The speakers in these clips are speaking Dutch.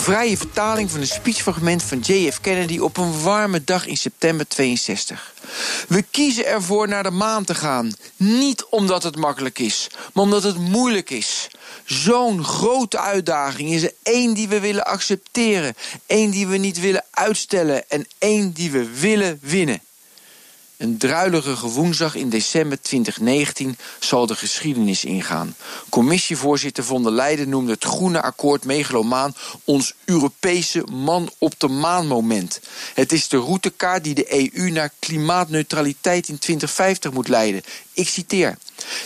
Vrije vertaling van een speechfragment van JF Kennedy op een warme dag in september 62. We kiezen ervoor naar de maan te gaan. Niet omdat het makkelijk is, maar omdat het moeilijk is. Zo'n grote uitdaging is er één die we willen accepteren, één die we niet willen uitstellen en één die we willen winnen. Een druilerige woensdag in december 2019 zal de geschiedenis ingaan. Commissievoorzitter von der Leyen noemde het Groene Akkoord megalomaan ons Europese man op de maan moment. Het is de routekaart die de EU naar klimaatneutraliteit in 2050 moet leiden. Ik citeer.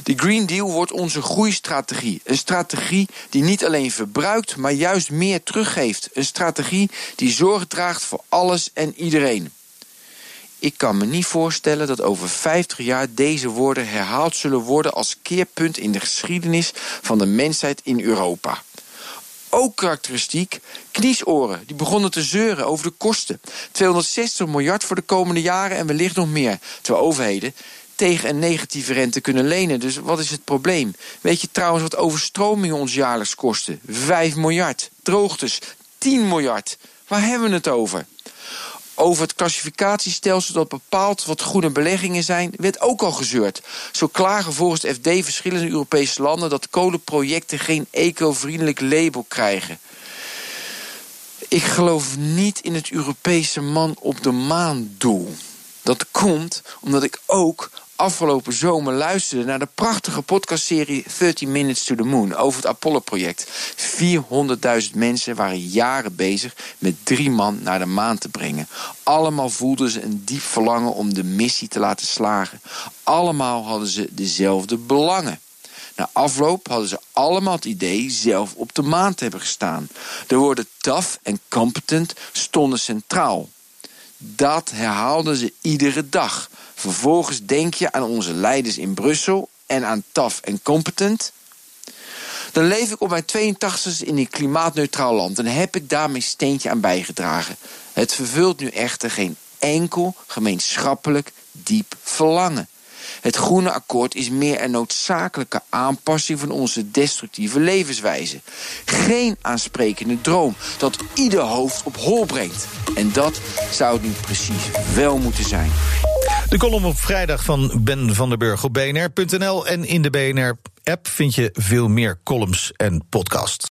De Green Deal wordt onze groeistrategie. Een strategie die niet alleen verbruikt, maar juist meer teruggeeft. Een strategie die zorg draagt voor alles en iedereen. Ik kan me niet voorstellen dat over 50 jaar deze woorden herhaald zullen worden als keerpunt in de geschiedenis van de mensheid in Europa. Ook karakteristiek, kniesoren, die begonnen te zeuren over de kosten. 260 miljard voor de komende jaren en wellicht nog meer. Terwijl overheden tegen een negatieve rente kunnen lenen. Dus wat is het probleem? Weet je trouwens wat overstromingen ons jaarlijks kosten? 5 miljard. Droogtes, 10 miljard. Waar hebben we het over? Over het klassificatiestelsel dat bepaalt wat groene beleggingen zijn, werd ook al gezeurd. Zo klagen volgens het FD verschillende Europese landen dat kolenprojecten geen eco-vriendelijk label krijgen. Ik geloof niet in het Europese man op de maan doel. Dat komt omdat ik ook afgelopen zomer luisterde naar de prachtige podcastserie 30 Minutes to the Moon over het Apollo-project. 400.000 mensen waren jaren bezig met drie man naar de maan te brengen. Allemaal voelden ze een diep verlangen om de missie te laten slagen. Allemaal hadden ze dezelfde belangen. Na afloop hadden ze allemaal het idee zelf op de maan te hebben gestaan. De woorden tough en competent stonden centraal. Dat herhaalden ze iedere dag. Vervolgens denk je aan onze leiders in Brussel en aan TAF en Competent. Dan leef ik op mijn 82 in een klimaatneutraal land en heb ik daar mijn steentje aan bijgedragen. Het vervult nu echter geen enkel gemeenschappelijk diep verlangen. Het Groene Akkoord is meer een noodzakelijke aanpassing van onze destructieve levenswijze. Geen aansprekende droom dat ieder hoofd op hol brengt. En dat zou het nu precies wel moeten zijn. De column op vrijdag van Ben van der Burg op bnr.nl. En in de BNR-app vind je veel meer columns en podcasts.